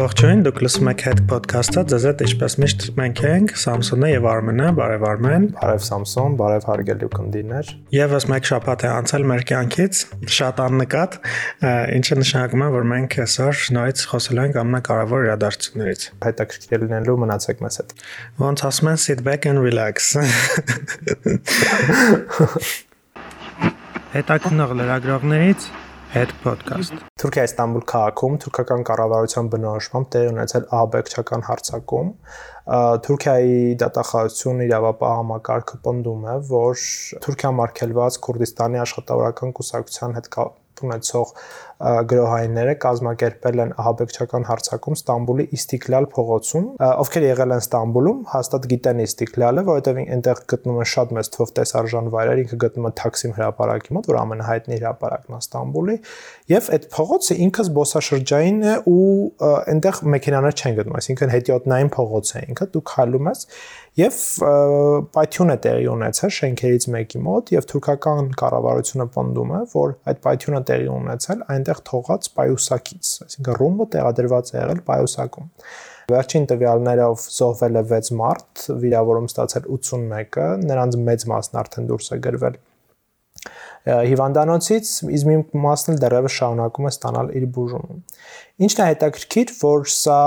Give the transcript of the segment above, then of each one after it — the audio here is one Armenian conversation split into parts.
Ողջույն, դուք լսում եք Head Podcast-ը, ձեզ հետ ինչպես միշտ մենք ենք Սամսոնը եւ Արմենը, բարև Արմեն։ Բարև Սամսոն, բարև հարգելի կնդիներ։ Եվս մեկ շաբաթ է անցել մեր կյանքից, շատ աննկատ, ինչը նշանակում է, որ մենք այսօր նորից խոսելու ենք ամենակարևոր իրադարձություններից։ Հետաքրքիր լինելու մնացեք մեզ հետ։ Ոնց ասում են sit back and relax։ Հետաքնող լրագրողներից Head Podcast։ Թուրքիայի Ստամբուլ քաղաքում թուրքական կառավարության բնորոշմամբ տեղի ունեցել ահաբեկչական հարձակում։ Թուրքիայի դատախազությունը իրավապահ համակարգը պնդում է, որ Թուրքիա մարգելված Քուրդիստանի աշխատավորական կուսակցության հետ ունեցող գրոհայինները կազմակերպել են ահաբեկչական հարձակում Ստամբուլի Իստիկլալ փողոցում, ովքեր եղել են Ստամբուլում, հաստատ գիտեն Իստիկլալը, որովհետև այնտեղ գտնվում են շատ մեծ թվով տեսարժան վայրեր, ինքը գտնվում է Թաքսիմ հրապարակի մոտ, որ ամենահայտնի հրապարակն է Ստամբուլի, եւ այդ փողոցը ինքը զբոսաշրջային է ու այնտեղ մեքենաներ չեն գտնում, այսինքն հետիոտնային փողոց է ինքը, դու քայլում ես եւ պայթյուն է տեղի ունեցել շենքերից մեկի մոտ եւ թուրքական կառավարությունը պնդում է, որ այդ պայթյունը տեղի ունեցել այնտեղ թողած պայուսակից, այսինքն ռումբը տեղադրված է եղել պայուսակում։ Վերջին տվյալներով զոհվել է 6 մարդ, վիրավորում ստացել 81-ը, նրանց մեծ մասն արդեն դուրս է գրվել հիվանդանոցից իսկ մի մասն էլ դեռևս շարունակում է ստանալ իր բուժումը։ Ինչն է հետաքրքիր, որ սա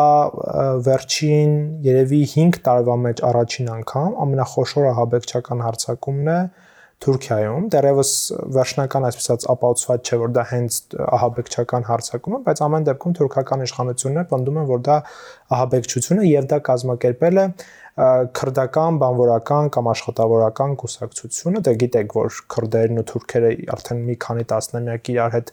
վերջին երևի 5 տարվա մեջ առաջին անգամ ամենախոշոր ահաբեկչական հարձակումն է Թուրքիայում դեռևս վերջնական այսպես ապացուցված չէ որ դա հենց ահաբեկչական հարձակում է, բայց ամեն դեպքում թուրքական իշխանությունները պնդում են որ դա ահաբեկչություն է եւ դա կազմակերպել է քրդական, բանվորական կամ աշխատավորական կուսակցությունը, դե գիտեք, որ քրդերն ու թուրքերը արդեն մի քանի տասնամյակ իրար հետ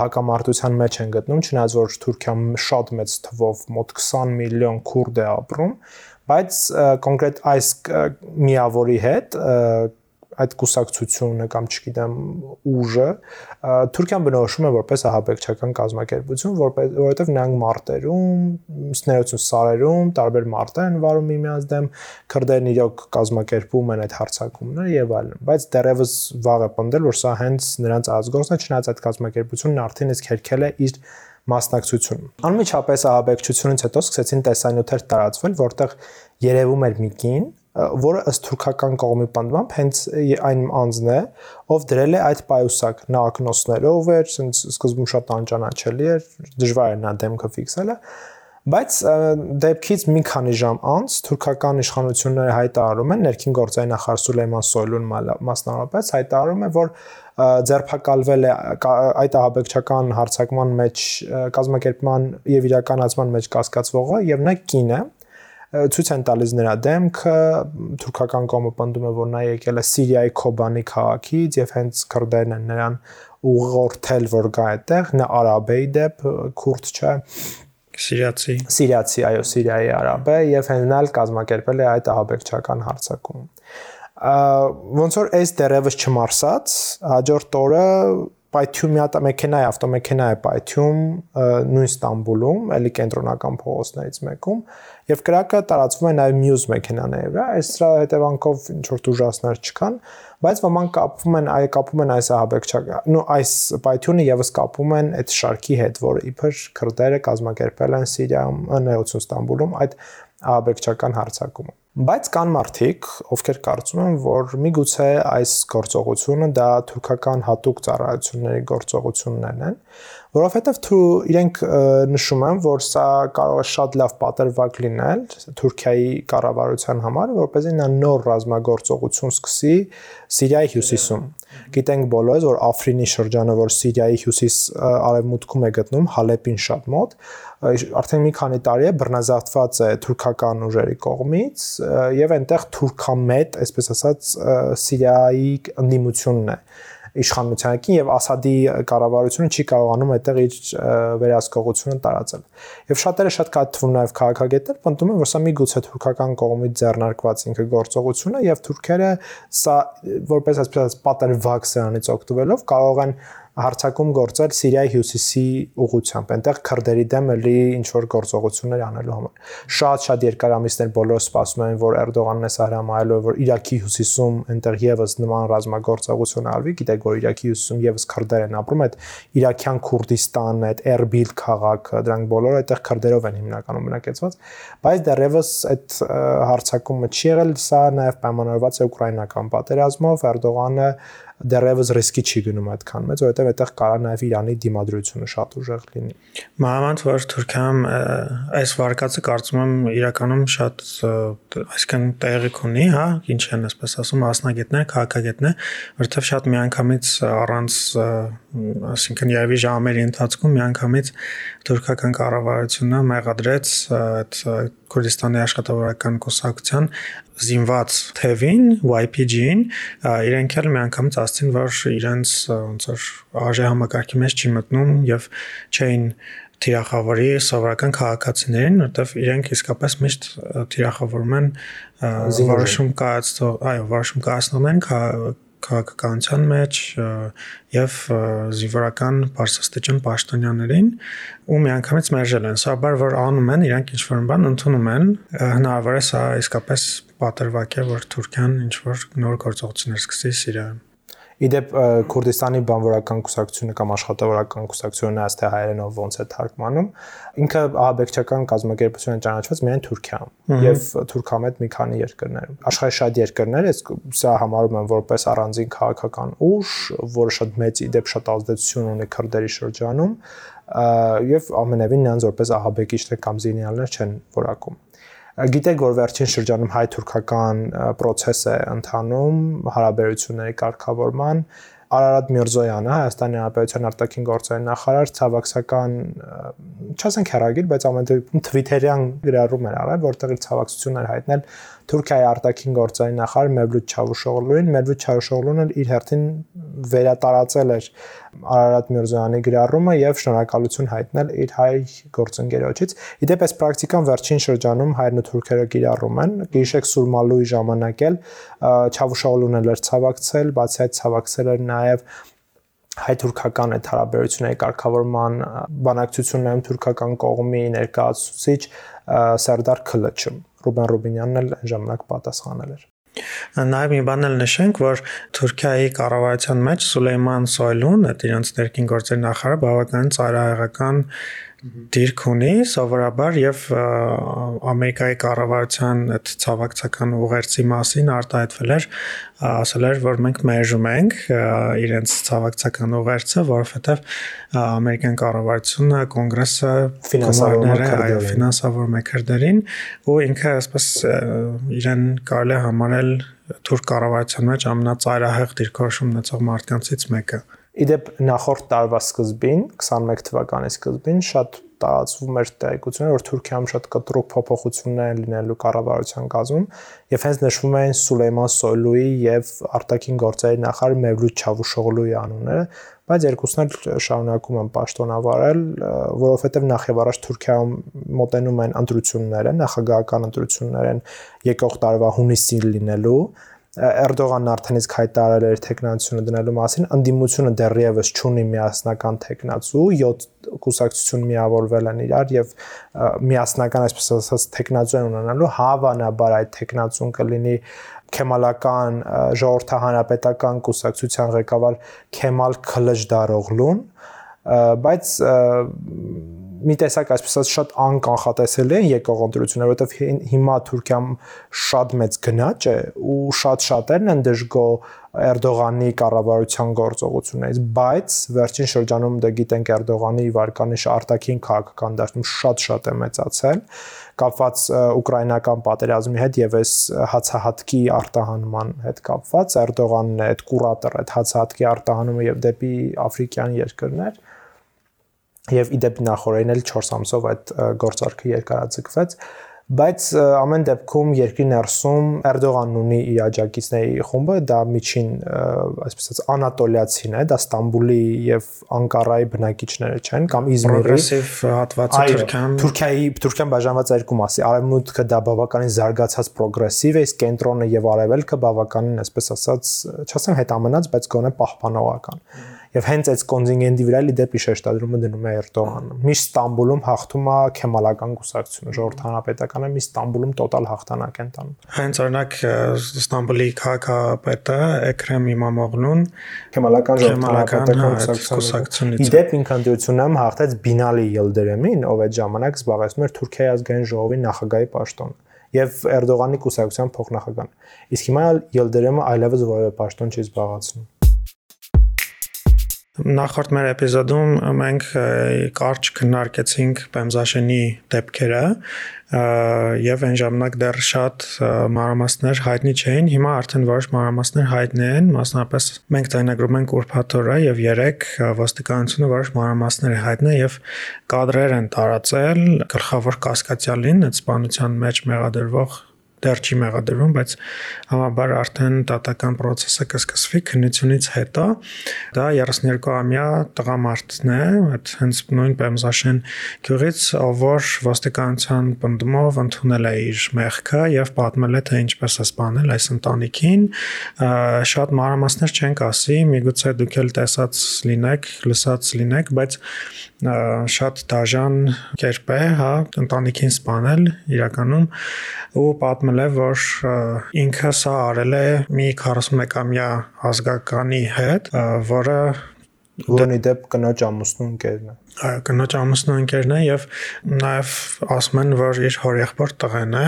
հակամարտության մեջ են գտնում, չնայած որ Թուրքիան շատ մեծ թվով մոտ 20 միլիոն քուրդ է ապրում, բայց կոնկրետ այս միավորի հետ այդ կուսակցությունը կամ չգիտեմ ուժը Թուրքիան բնորոշում է որպես ահաբեկչական կազմակերպություն, որովհետև նրանք մարտերում, սներություն սարերում տարբեր մարտեր են վարում միմյանց դեմ, քրդերն իրոք կազմակերպում են այդ հարցակումները եւ այլն, բայց դեռևս վաղ է պնդել, որ սա հենց նրանց ազգործն է, չնայած այդ կազմակերպությունն արդեն իսկ հերքել է իր մասնակցություն։ Անմիջապես ահաբեկչությունից հետո սկսեցին տեսանյութեր տարածվել, որտեղ երևում էր մի կին, որը ըստ թուրքական կողմի պնդմամբ հենց այն անձն է, ով դրել է այդ պայուսակ նակնոսներով էր, ասենց սկզբում շատ անճանաչելի էր, դժվար էր նա դեմքը ֆիքսելը, բայց դեպքից մի քանի ժամ անց թուրքական իշխանությունները հայտարարում են ներքին գործային նախարար Սուլեյման Սոյլուն մասնավորապես հայտարարում է, որ ձերբակալվել է այդ ահաբեկչական հարցակման մեջ կազմակերպման եւ իրականացման մեջ կասկածվողը եւ նա կին է ցույց են տալիս նրա դեմքը թուրքական կողմը պնդում է որ նա եկել է Սիրիայի Քոբանի քաղաքից եւ հենց քրդերն են նրան ուղղորդել որ գա այդտեղ նա արաբեի դեպ քուրդ չէ Սիրիացի Սիրիացի այո Սիրիայի արաբ է եւ հենալ կազմակերպել է այդ ահաբեկչական հարցակում ոնց որ այս դերևս չմարսած հաջորդ օրը մի հատ մեքենա է, ավտոմեքենա է պայթյում նույն Ստամբուլում, էլի կենտրոնական փողոցներից մեկում, եւ կրակը տարածվում է նաեւ մյուս մեքենաների վրա։ Այս դրա հետևանքով ինչ որ դժվարներ չկան, բայց ոմանք կապվում են, այ կապում են այս ահաբեկչական, նո այս պայթյունը եւս կապում են այդ շարքի հետ, որը իբր քրդերը կազմակերպել են Սիրիայում, Նեոցուն Ստամբուլում այդ ահաբեկչական հարձակումը։ Բայց կան մարդիկ, ովքեր կարծում են, որ միգուցե այս գործողությունը դա թուրքական հատուկ ծառայությունների գործողություններն են, որովհետև թու իրենք նշում են, որ սա կարող է շատ լավ պատրվակ լինել Թուրքիայի կառավարության համար, որպեսզի նա նոր ռազմագործողություն սկսի Սիրիայի հյուսիսում։ Գիտենք բոլորս, որ Աֆրինի շրջանը, որ Սիրիայի հյուսիս արևմուտքում է գտնում, Հալեպին շատ մոտ, արդեն մի քանի տարի է բռնազավթված է թուրքական ուժերի կողմից եւ այնտեղ թուրքամետ, այսպես ասած, Սիրիայի ընդդիմությունն է իշխանություններին եւ Ասադի կառավարությունը չի կարողանում այդտեղ իր վերահսկողությունը տարածել։ Եվ շատերը շատ կա թվում նաեւ քաղաքագետներ պնդում են, որ սա միգուցե թուրքական կողմից ձեռնարկված ինքը գործողություն է եւ թուրքերը սա որպես այսպես պատերվակ սրանից օգտվելով կարող են հարցակում գործել Սիրիայի հյուսիսի ուղությամբ, այնտեղ քրդերի դեմ էլի ինչ որ գործողություններ անելու համար։ Շատ-շատ երկար ամիսներ բոլորը սպասում են, որ Էրդողանն է հրամայելու, որ Իրաքի հյուսիսում այնտեղ եւս նման ռազմագործողություն արվի, գիտեք, որ Իրաքի հյուսիսում եւս քրդեր են ապրում, այդ Իրաքյան Քուրդիստանն, այդ Էրբիլ քաղաքը, դրանք բոլորը այդտեղ քրդերով են հիմնականում բնակեցված, բայց դեռևս այդ հարցակումը չի եղել, սա նաեւ պայմանավորված է ուկրաինական պատերազմով, Էրդողանը դեռևս ռիսկի չի գնում այդքան մեծ, որովհետև այդտեղ կարա նաև Իրանի դիմադրությունը շատ ուժեղ լինի։ Մանավանդ որ Թուրքիայում այս վարկածը կարծում եմ իրականում շատ այսինքն տեղիք ունի, հա, ինչ են ասես ասում, մասնագետներ, քաղաքագետներ, որովհետև շատ միանգամից առանց այսինքն երևի ժամերի ընթացքում միանգամից թուրքական կառավարությունը մեղադրեց այդ Քուրդիստանի աշխատավորական կուսակցության զինված թևին YPG-ին իրենք էլ միանգամից ասցին որ իրենց ոնց որ արժե համակարգի մեջ չի մտնում եւ չէին թիրախավորի սովորական քաղաքացիներին, որտեվ իրենք իսկապես միշտ թիրախավորում են որոշում կայացնող, այո, որոշում կայացնողներին քաղաքականության մեջ եւ զինվորական բարձրաստիճան պաշտոնյաներին ու միանգամից մերժել են։ Սա բար որ անում են, իրանք ինչ որ բան ընդունում են, հնարավոր է սա իսկապես պատրվակ է, որ Թուրքիան ինչ որ նոր գործողություններ սկսի Սիրիայում։ Իդեպ Քուրդիստանի բանվորական կուսակցությունը կամ աշխատավորական կուսակցությունը աստ է հայերենով ոնց է թարգմանում, ինքը ահաբեկչական կազմակերպություն է ճանաչված միայն Թուրքիայում եւ Թուրքամետ մի քանի երկրներում։ Աշխարհի շատ երկրներ այս սա համարում են որպես առանձին քաղաքական ուժ, որը շատ մեծ իդեպ շատ ազդեցություն ունի քրդերի շրջանում եւ ամենևին նրանց որպես ահաբեկիչներ կամ զինյալներ չեն որակում։ Գիտեք, որ վերջին շրջանում հայ-թուրքական process է ընթանում հարաբերությունների կարգավորման Արարատ Միրզոյանը, Հայաստանի Հանրապետության արտաքին գործերի նախարար, ցավակցական, չասենք հերագիր, բայց ամեն դեպքում Twitter-յան գրառում էր արել, որտեղ իր ցավակցություններ հայտնել Թուրքիայի արտաքին գործերի նախարար Մevlut Çavuşoğlu'ին, Mevlut Çavuşoğlu'ն իր հերթին վերատարածել էր Արարատ Միրզոյանի գրառումը եւ շնորհակալություն հայտնել իր հայ գործընկերոջից։ Իդեպ այս պրակտիկան վերջին շրջանում հայերն ու թուրքերը կիրառում են։ Գիշեք Սուրմալուի ժամանակ էլ Çavuşoğlu'ն էլ էր ցավակցել, բացի այդ ցավակցել էր նաեւ հայ-թուրքական այդ հարաբերությունների կարգավորման բանակցություններում թուրքական կողմի ներկայացուցիչ Սերդար Քլիչը Ռուբեն Ռուբինյանն էլ ժամանակ պատասխանել էր Նաև մի բան էլ նշենք, որ Թուրքիայի կառավարության մեջ Սուլեյման Սոյլուն, այդ իրենց ներքին գործերի նախարարը, բավականին ծայրահեղական դիրք ունի սովորաբար եւ Ամերիկայի կառավարության այդ ցավակցական ուղերձի մասին արտահայտվել էր ասել էր որ մենք մերժում ենք իրենց ցավակցական ուղերձը որովհետեւ ամերիկյան կառավարությունը կոնգրեսը ֆինանսավորները այո ֆինանսավոր մեքրդերին ու ինքը ասես իրեն կարելի է համարել թուրք կառավարության մեջ ամենածայրահեղ դիրքորոշում ունեցող մարդկանցից մեկը Իդեպ նախորդ տարվա սկզբին, 21 թվականի սկզբին շատ տարածվում էր տեղեկությունը, որ Թուրքիայում շատ կտրուկ փոփոխություններ են լինելու կառավարության կազմում, եւ հենց նշվում էին Սուլեյման Սոյլուի եւ արտաքին գործերի նախարար Մevlut Çavuşoğlu'ի անունները, բայց երկուսն էլ շարունակում են պաշտոնավարել, որովհետեւ նախ եւ առաջ Թուրքիայում մոտենում են ընտրությունները, նախագահական ընտրություններ են եկող տարվա հունիսին լինելու Էրդողանն արդեն իսկ հայտարարել էր տեխնացիոնը դնելու մասին, անդիմությունը դեռևս չունի միասնական տեխնացու, 7 կուսակցություն միավորվել են իրար եւ միասնական այսպես ասած տեխնացու են ունենալու, հավանաբար այդ տեխնացուն կլինի Քեմալական ժողովրդահանրապետական կուսակցության ղեկավար Քեմալ Քլժդարօղլուն, բայց մի տեսակ այսպես ասած շատ անկանխատեսելի են եկող ընտրությունները, որովհետև հիմա Թուրքիայում շատ մեծ գնաճ է ու շատ շատերն են դժգո Էրդողանի կառավարության գործողություններից, բայց վերջին շրջանում դե գիտենք Էրդողանի վարկանիշը արտաքին քաղաքական դաշտում շատ-շատ է մեծացել կապված ուկրաինական պատերազմի հետ եւ այս հացահատքի արտահանման հետ կապված Էրդողանն է այդ կուրատոր այդ հացահատքի արտահանումը եւ դեպի աֆրիկյան երկրներ եւ իդեպ նախորդին էլ 4 ամսով այդ գործարքը երկարաձգվեց բայց ամեն դեպքում երկրի ներսում Էրդողանն ունի իր աջակիցների խումբը, դա միջին, այսպես ասած, անատոլիացին է, դա Ստամբուլի եւ Անկարայի բնակիչները չեն կամ Իզմիրի պրոգրեսիվ հատվածը Թուրքիան Թուրքիայի Թուրքիան բաժանված երկու մասի, արևմուտքը դա բավականին զարգացած պրոգրեսիվ է, իսկ կենտրոնը եւ արևելքը բավականին, այսպես ասած, չասեմ հետամնաց, բայց գոնե պահպանողական։ եւ հենց այդ կոնտինգենտի վրա լի դեպի շեշտադրումը դնում է Էրդողանը։ Միշտ Ստամբուլում հաղթում է քեմալական կուսակցությունը, ժողովրդ հանրապետականը միշտ Ստամբուլում տոտալ հաղթանակ են տանում։ Հենց օրինակ Ստամբուլի քաղաքապետը Էքրեմ Իմամօղլուն քեմալական ժողովրդ հանրապետական կուսակցությունից իդեպ ինքնատիությունում հաղթեց Բինալի Ելդերեմին, ով այդ ժամանակ զբաղեցնում էր Թուրքիայի ազգային ժողովի նախագահի պաշտոնը եւ Էրդողանի կուսակցության փոխնախագահան։ Իսկ հիմա Ելդերեմը այլևս որևէ պաշտոն չի զբաղացնում։ Նախորդ մեր էպիզոդում մենք կարճ քննարկեցինք Պեմզաշենի դեպքերը եւ այն ժամանակ դեռ շատ մանրամասներ հայտնի չէին, հիմա արդեն որոշ մանրամասներ հայտնի են, մասնապես մենք ձայնագրում ենք ուրփաթորը եւ 3 ոստիկանությունը որոշ մանրամասներ հայտնի եւ կադրեր են տարածել գլխավոր կասկածյալին այդ սպանության մեջ մեղադրվող դեռ չի մեղադրվում, բայց համաբար արդեն տատական process-ը կսկսվի քննությունից հետո։ Դա 32-ամյա տղամարդն է, այդ հենց նույն Պեմզաշեն գյուղից, որ ոստիկանության բնդումով ընդունել է իր մեղքը եւ պատմել է թե ինչպես է սպանել այս ընտանիքին։ Շատ մանրամասներ չենք ասի, միգուցե դուք էլ տեսած լինեք, լսած լինեք, բայց շատ դաժան կերպ է, հա, ընտանիքին սպանել իրականում ու պատմել է, որ ինքը սա արել է մի 41-ամյա ազգականի հետ, որը որոնի դեպ կնոջ ամուսնու ընկերն է կնոջ ամուսնու ընկերն է եւ նաեւ ասում են որ իր հորեղբոր տղեն է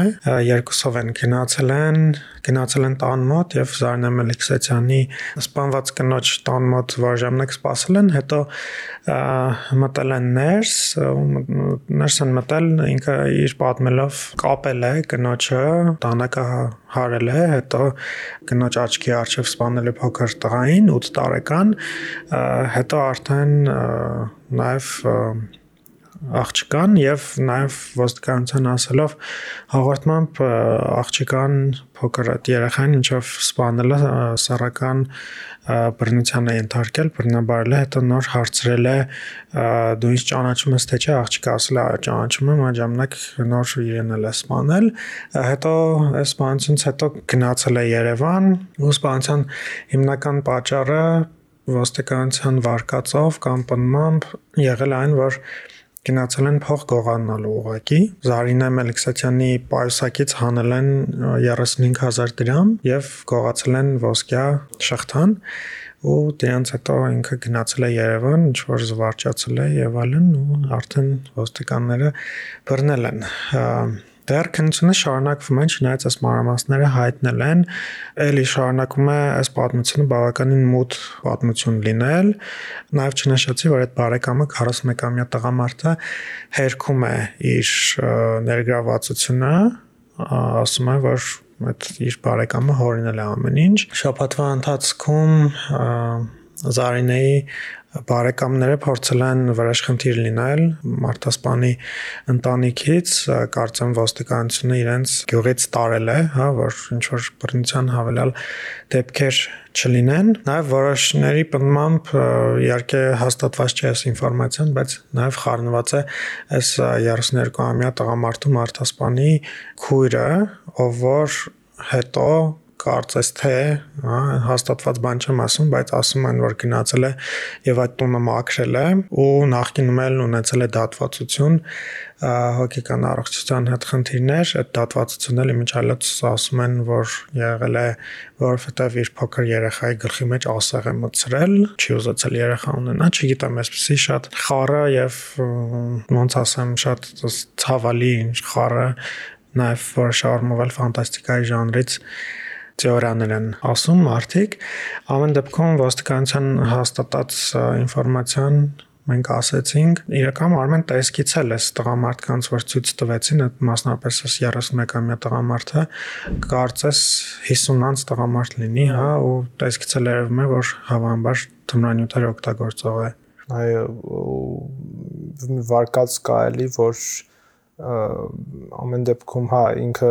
երկուսով են գնացել են գնացել են տան մոտ եւ Զարնե Մելիքսեթյանի սպանված կնոջ տան մոտ որ ժամանակ սպասել են հետո մտել են ներս ներս են մտել ինքը իր պատմելով կապել է կնոջը տանակը հարել է հետո կնոջ աչքի առջև սպանել է փոքր տղային 8 տարեկան հետո արդեն նաև աղջկան եւ նաեւ ոստիկանության ասելով հաղորդմամբ աղջկան փոքր երեխան ինչով սպանելը սեռական բռնության է ենթարկել, բռնաբարել է, հետո նոր հարցրել է դու ինչ ճանաչում ես թե չէ, աղջիկը ասել է ճանաչում եմ, այդ ժամանակ նոր իրեն էլ է սպանել, հետո սպանությունից հետո գնացել է Երևան, ու սպանության հիմնական պատճառը ոստիկանության վարկածով կամ պնմամբ եղել այն, որ գնացել են փող գողանալու ուղակի։ Զարինե Մելիքսաթյանի պայուսակից հանել են 35000 դրամ եւ գողացել են ոսկյա շղթան ու դրանց հետո ինքը գնացել է Երևան, ինչ որ զվարճացել է եւ այլն ու արդեն ոստիկանները բռնել են։ Դեռ քննությունը շարունակվում է, չնայած այս մանրամասները հայտնել են, ելի շարունակում է այս պատմությունը բավականին մութ պատմություն լինել։ Նաև չնշեցի, որ այդ բարեկամը 41-ամյա տղամարդը հերքում է իր ներգրավվածությունը, ասում է, որ այդ իր բարեկամը հորինել է ամեն ինչ։ Շաբաթվա ընթացքում Զարինեի բարեկամները փորձել են վրաշխնդիր լինել Մարտասպանի ընտանիքից, կարծեմ ոստիկանությունը իրենց գյուղից տարել է, հա, որ ինչ որ բռնության հավելյալ դեպքեր չլինեն։ Նաև որոշների պնդմամբ իհարկե հաստատված չէ այս ինֆորմացիան, բայց նաև խառնված է այս 32-ամյա տղամարդու Մարտասպանի քույրը, ով որ հետո կարծես թե հա հաստատված բան չեմ ասում, բայց ասում են որ գնացել է եւ այդ տունը մաքրել է ու նախկինում էլ ունեցել է դատվածություն հոգեկան առողջության հետ խնդիրներ, այդ դատվածությունն էլ իմիջալից ասում են որ եղել է որովհետեւ իր փոքր երեխայի գլխի մեջ ասեղ է մտցրել, չի ուզեցել երեխա ունենա, չգիտեմ, այսպեսի շատ խառը եւ ոնց ասեմ, շատ ցավալի խառը նաև որ շարմովել ֆանտաստիկայի ժանրից թեորիաներ են ասում մարդիկ ամեն դեպքում ոստիկանության հաստատած ինֆորմացիան մենք ասացինք իրական Արմեն տեսքից էլ էս տղամարդկանց որ ցույց տվեցին այդ մասնապես 31-ամյա տղամարդը կարծես 50-անց տղամարդ լինի, հա, ու տեսքից էլ երևում է որ հավանաբար թմրանյութեր օգտագործող է։ Այո, վարկած կա էլի որ ամեն դեպքում հա ինքը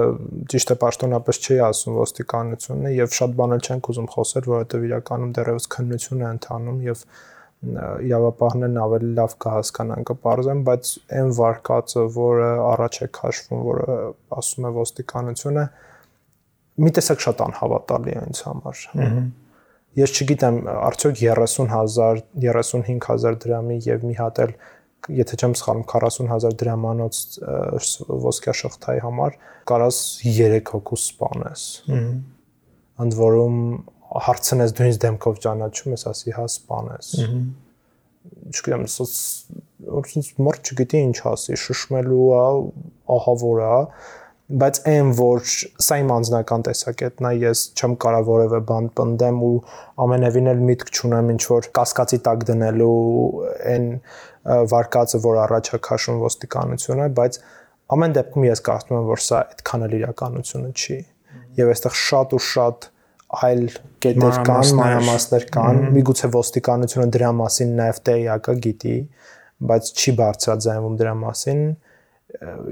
ճիշտ է պաշտոնապես չի ասում ոստիկանությունը եւ շատ բաներ չենք ուզում խոսել, որովհետեւ իրականում դեռևս քննություն է ընթանում եւ իրավապահներն ավելի լավ կհասկանան կպարզեն, բայց այն վարկածը, որը առաջ է քաշվում, որը ասում է ոստիկանությունը, մի տեսակ շատ անհավատալի է ինձ համար։ ես չգիտեմ արդյոք 30000 35000 դրամի եւ մի հատ էլ եթե չեմ սխալվում 40000 դրամանոց ոսկյա շղթայի համար կարաս 3 հոգու սպանես։ Ընդ որում հարցնես դու ինձ դեմքով ճանաչում ես, ասի հա սպանես։ Չգիտեմ, ոնց մորտ չգիտի ինչ ասի, շշմելու է, ահավոր է, բայց այն որ սա իմ անձնական տեսակետն է ես չեմ կարող որևէ բան պնդեմ ու ամենևին էլ միտք չունեմ ինչ որ կասկածի տակ դնելու այն վարկածը որ առաջ է քաշում ոստիկանությունը բայց ամեն դեպքում ես կարծում եմ որ սա այդքան էլ իրականությունը չի եւ այստեղ շատ ու շատ այլ կետեր կան, մանրամասներ կան, միգուցե ոստիկանությունը դրա մասին նաև տեղյակը գիտի, բայց չի բարձրաձայնվում դրա մասին,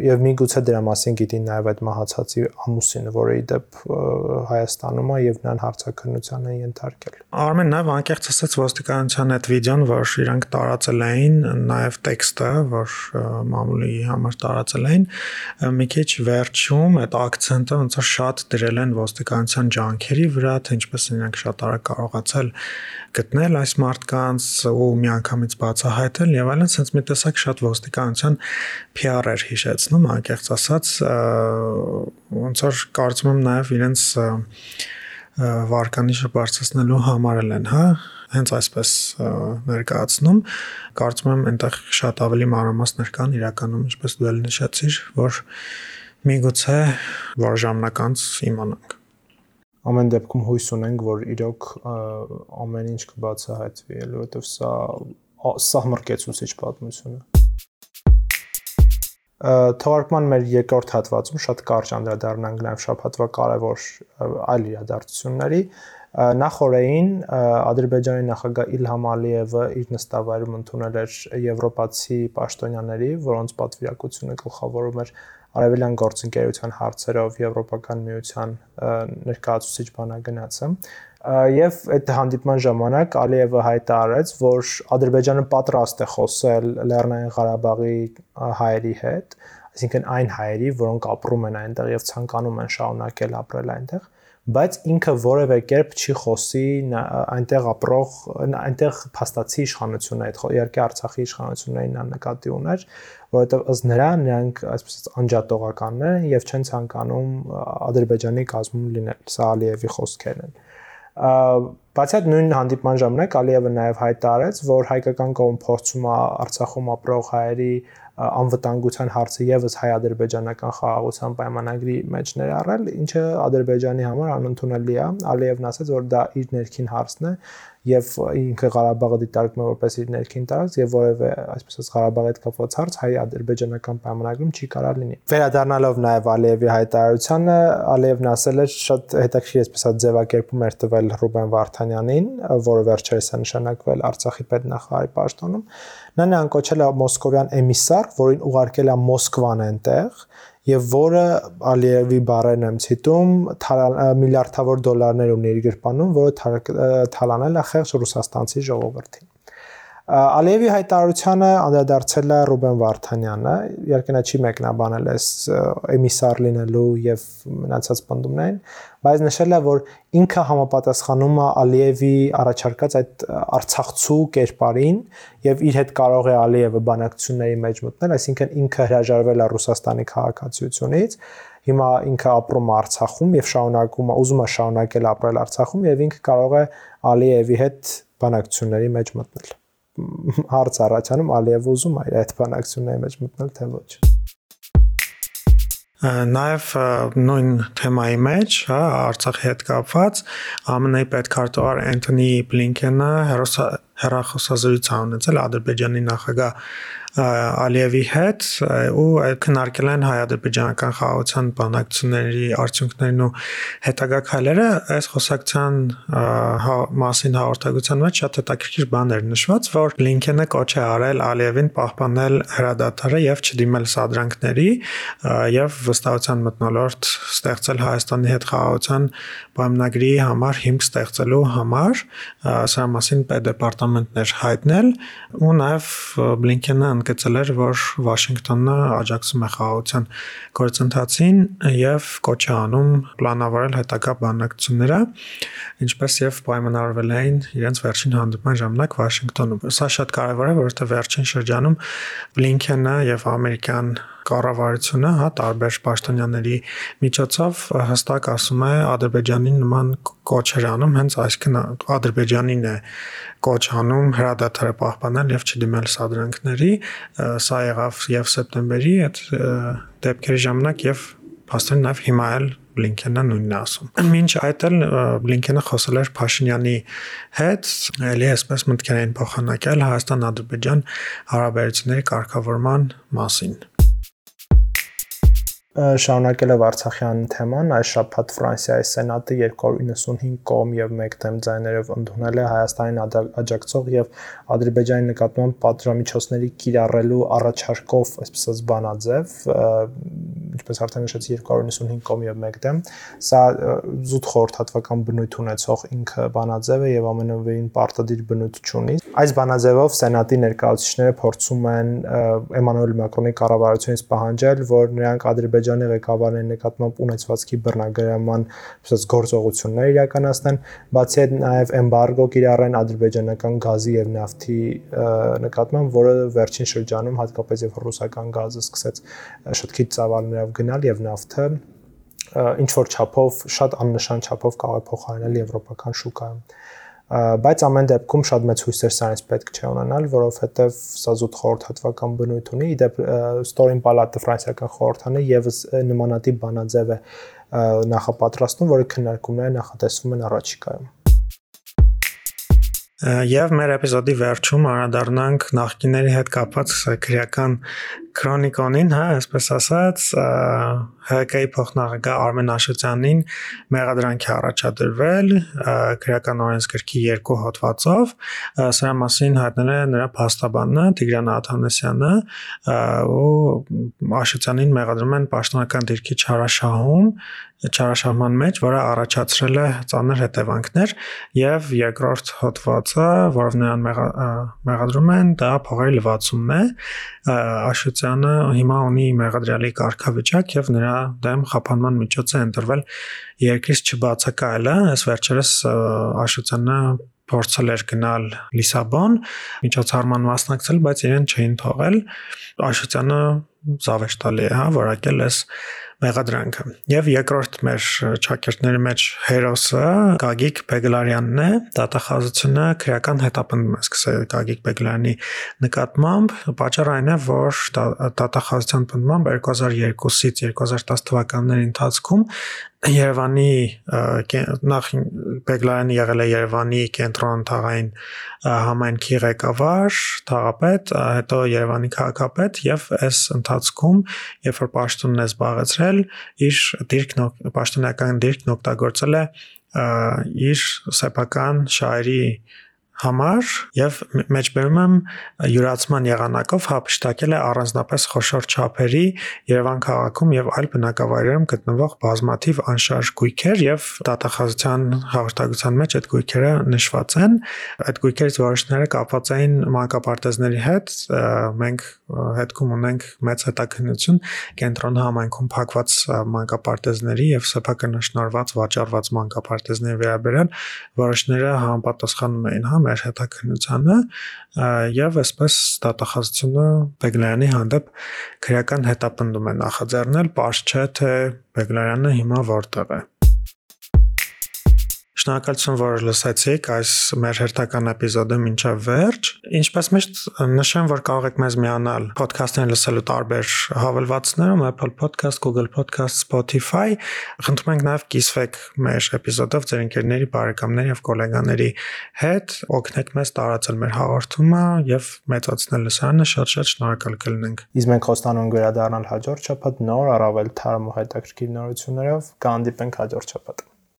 եւ միգուցե դրա մասին գիտի նաեւ այդ մահացածի ամուսինը, որը ի դեպ Հայաստանում է եւ նրան հարցակրթության են ենթարկել։ Արմեն նաեւ անկեղծ ասած ոստիկանության այդ վիդեոն, որ իրանք տարածել էին, նաեւ տեքստը, որ մամուլի համար տարածել էին, մի քիչ վերջում այդ акցենտը ոնց որ շատ դրել են ոստիկանության ջանքերի վրա, թե ինչպես իրանք շատ արագ կարողացել գտնել այս մարդկանց ու միանգամից բացահայտել եւ այլն, sense մի տեսակ շատ ոստիկանության PR էր հիշեցնում, անկեղծ ասած, ոնց որ կարծում եմ նաև իրենց վարկանիշը բարձրացնելու համար են, հա, հենց այսպես ներկայացնում կարծում եմ այնտեղ շատ ավելի մանրամասներ կան իրականում ինչպես դու էլ նշեցիր որ միգուցե որ ժամանակ անց իմանանք ամեն դեպքում հույս ունենք որ իրոք ամեն ինչ կբացահայտվի որովհետև սա սահմռկեցուցիչ պատմություն է թողարկման մեր երկրորդ հատվածում շատ կարճ անդրադառնանք նաև շփհատվա կարևոր այլ իրադարձությունների նախորդին Ադրբեջանի նախագահ Իլհամ Ալիևը իր նստավայրում ընդունել էր եվրոպացի պաշտոնյաների, որոնց պատվիրակությունը գլխավորում էր արևելյան գործընկերության հարցերով Եվրոպական միության ներկայացուցիչ բանագնացը եւ այդ հանդիպման ժամանակ Ալիևը հայտարարեց, որ Ադրբեջանը պատրաստ է խոսել Լեռնային Ղարաբաղի հայերի հետ, այսինքն այն հայերի, որոնք ապրում են այնտեղ եւ ցանկանում են շարունակել ապրել այնտեղ, բայց ինքը որևէ կերպ չի խոսի այնտեղ ապրող այնտեղ փաստացի իշխանությունը այդ իհարկե Արցախի իշխանություններին նա նկատի ուներ, որովհետև ըստ նրա նրանք այսպես անջատողականներ են եւ չեն ցանկանում Ադրբեջանի կազմում լինել։ Սա Ալիևի խոսքերն են Բացի այդ նույն հանդիպման ժամանակ Ալիևը նաև հայտարարեց, որ հայկական կողմ փորձում է Արցախում ապրող հայերի անվտանգության հարցը եւս հայ-ադրբեջանական խաղաղության պայմանագրի մեջ ներառել, ինչը Ադրբեջանի համար անընդունելի է։ Ալիևն ասաց, որ դա իր ներքին հարցն է եւ ինքը Ղարաբաղը դիտարկում է որպես իր ներքին տարածք եւ որևէ այսպես ասած Ղարաբաղի հետ կապված հարց հայ-ադրբեջանական պայմանագրում չի կարող լինի։ Վերադառնալով նաեւ Ալիևի հայտարարությանը, Ալիևն ասել էր շատ հետաքրքիր այսպես ասած ձևակերպում էր տվել Ռուբեն Վարդանյանին, որը վերջերս է նշանակվել Արցախի պետնախարարի պաշտոնում։ Նա նրան կոչել է մոսկովյան էմիսար, որին ուղարկել է Մոսկվան այնտեղ եւ որը Ալիևի բարերն եմ ցիտում միլիարդավոր դոլարներ ունի իր գրպանում, որը թալանել է խեղճ ռուսաստանցի ժողովրդին։ Ալիևի հայտարարությանը անդրադարձել է Ռուբեն Վարդանյանը, իհարկե նա չի մեկնաբանել այս էմիսար լինելու եւ մնացած բնդումներին, բայց նշել է, որ ինքը համապատասխանում է Ալիևի առաջարկած այդ արցախցու կերպարին եւ իր հետ կարող է Ալիևը բանակցությունների մեջ մտնել, այսինքն ինքը հրաժարվել է Ռուսաստանի քաղաքացիությունից հիմա ինքը ապրում է Արցախում եւ շարունակում է ուզում է շարունակել ապրել Արցախում եւ ինքը կարող է Ալիևի հետ բանակցությունների մեջ մտնել հարց առաջանում Ալիև ուզում է այդ բանակցությունների մեջ մտնել թե ոչ նաև նույն թեմայի մեջ, հա, Արցախի հետ կապված ԱՄՆ-ի պետքարտուղար Անթոնի Բլինքենը հերախոսազրույց ունեցել Ադրբեջանի նախագահ Ալիևի հետ ու քննարկել են հայ-ադրբեջանական խաղաղության բանակցությունների արդյունքներն ու հետագա քայլերը այս խոսակցության հա, մասին հաղորդակցության մեջ շատ հետաքրքիր բաներ նշված, որ Բլինքենը կոչ է արել Ալիևին պահպանել հրադադարը եւ չդիմել սադրանքների եւ վստահության մտնոլորտ ստեղծել Հայաստանի հետ խաղաղության պայմանագրի համար հիմք ստեղծելու համար սա մասին պետդեպարտամենտներ հայտնել ու նաեւ Բլինքենը հանգեցել էր, որ Վաշինգտոնը աջակցում է խաղաղության գործընթացին եւ կոչ է անում պլանավորել հետագա բանակցությունները, ինչպես եւ պայմանավորվել էին իրենց վերջին հանդիպման ժամանակ Վաշինգտոնում։ Սա շատ կարեւոր է, որովհետեւ վերջին շրջանում Բլինքենը եւ ամերիկյան կառավարությունը, հա, տարբեր պաշտոնյաների միջոցով հստակ ասում է Ադրբեջանին նման կոչեր անում, հենց այսքան Ադրբեջանին է կոչ անում հրադադարը պահպանել եւ չդիմել սադրանքների, սա եղավ եւ սեպտեմբերի այդ դեպքերի ժամանակ եւ փաստորեն նաեւ հիմա էլ Բլինքենը նույնն է ասում։ Մինչ այդ էլ Բլինքենը խոսել էր Փաշինյանի հետ, ելի այսպես մտքեր էին փոխանակել Հայաստան-Ադրբեջան հարաբերությունների կարգավորման մասին շարունակելով Արցախյան թեման, այս շաբաթ Ֆրանսիայի Սենատը 295 կողմ եւ 1 դեմ ձայներով ընդունել է Հայաստանին աջակցող եւ Ադրբեջանի նկատմամբ պատժամիջոցների կիրառելու առաջարկով, այսպես բանաձև, ինչպես արդեն նշեցի 295 կողմ եւ 1 դեմ, սա զուտ խորհրդատվական բնույթ ունեցող ինքը բանաձև է եւ ամենովին պարտադիր բնույթ չունի։ Այս բանաձևով Սենատի ներկայացուցիչները փորձում են Էմանուել Մակրոնի կառավարությունից պահանջել, որ նրանք Ադրբեջանի Ադրբեջանի ղեկավարների նկատմամբ ունեցվածքի բռնագրավման ասած գործողություններ իրականացնեն, բացի այդ նաև էմբարգո կիրառեն ադրբեջանական գազի եւ նավթի նկատմամբ, որը վերջին շրջանում հատկապես եւ ռուսական գազը սկսեց շատ քիչ ծավալներով գնալ եւ նավթը ինչ որ չափով շատ աննշան չափով կարող է փոխարինել եվրոպական շուկայում բայց ամեն դեպքում շատ մեծ հույսեր սրանից պետք չէ ունենալ, որովհետև սա զուտ խորհրդատվական բնույթ ունի։ Իդեպ Storing Palate ֆրանսիական խորհրդանը եւս նմանատիպ բանաձև է նախապատրաստում, որը քննարկումները նախատեսվում են առաջիկայում։ Եվ մեր էպիզոդի վերջում անդրադառնանք նախկինների հետ կապված քրեական քրոնիկոնին, հա, այսպես ասած, ՀԿ-ի փոխնախագահ Արմեն Աշոտյանին մեղադրանքի առաջադրվել քրեական օրենսգրքի երկու հոդվածով։ Սրա մասին հայտնել է նրա փաստաբանը Տիգրան Աթանեսյանը, ու Աշոտյանին մեղադրում են պաշտոնական դիրքի չարաշահում չարաշահման մեջ, որը առաջացրել է ծանր հետևանքներ եւ երկրորդ հոդվածը, որով նրան մեղադրում են, դա փողերի լվացումն է։ Աշոտյանը հիմա ունի մեղադրյալի կարգավիճակ եւ նրա դեմ խափանման միջոց է ընտրվել երկրից չբացակայելը, այս վերջերս Աշոտյանը փորձել էր գնալ Լիսաբոն, միջոցառման մասնակցել, բայց իրեն չէին թողել։ Աշոտյանը զավեշտալի է, հա, որակել էս մեղադրանքը։ Եվ երկրորդ մեր ճակերտների մեջ հերոսը Գագիկ Բեգլարյանն է, դատախազությունը քրեական հետապնդում է սկսել Գագիկ Բեգլարյանի նկատմամբ։ Պատճառը այն է, որ դատախազության պնդմամբ 2002-ից 2010 թվականների ընթացքում Երևանի նախ Բեգլարյանը եղել է Երևանի կենտրոն թաղային համայնքի ղեկավար, թաղապետ, հետո Երևանի քաղաքապետ եւ այս ընթացքում, երբ որ պաշտոնն է զբաղեցրել, իր դիրքն պաշտոնական դիրքն օգտագործել է իր սեփական շահերի համար եւ մեջբերում եմ յուրացման եղանակով հապշտակել է առանձնապես խոշոր չափերի Երևան քաղաքում եւ այլ բնակավայրերում գտնվող բազմաթիվ անշարժ գույքեր եւ դատախազության հաղորդակցության մեջ այդ գույքերը նշված են այդ գույքերից որոշները կապված էին մանկապարտեզների հետ մենք հետքում ունենք մեծ հետաքննություն կենտրոն համայնքում փակված մանկապարտեզների եւ սեփականաշնորհված վաճառված մանկապարտեզների վերաբերյալ որոշները համապատասխանում էին հա մեր հետաքննությանը եւ այսպես դատախազությունը Բեգլարյանի հանդեպ քրեական հետապնդում է նախաձեռնել, པարզ չէ թե Բեգլարյանը հիմա որտեղ է։ Շնորհակալություն, որ լսեցիք այս մեր հերթական էպիզոդը մինչև վերջ։ Ինչպես միշտ նշեմ, որ կարող եք մեզ միանալ ոդքասթներ լսելու տարբեր հավելվածներում Apple Podcast, Google Podcast, Spotify։ Խնդրում ենք նաև կիսվեք մեր էպիզոդով ձեր ընկերների, բարեկամների եւ գոլեգաների հետ, օգնեք մեզ տարածել մեր հաղորդումը եւ մեծացնել լսարանը, շատ-շատ շնորհակալ կլինենք։ Իսկ մենք խոստանում ենք վերադառնալ հաջորդ շաբաթ նոր առավել թարմ ու հետաքրքիր նորություններով։ Կհանդիպենք հաջորդ շաբաթ։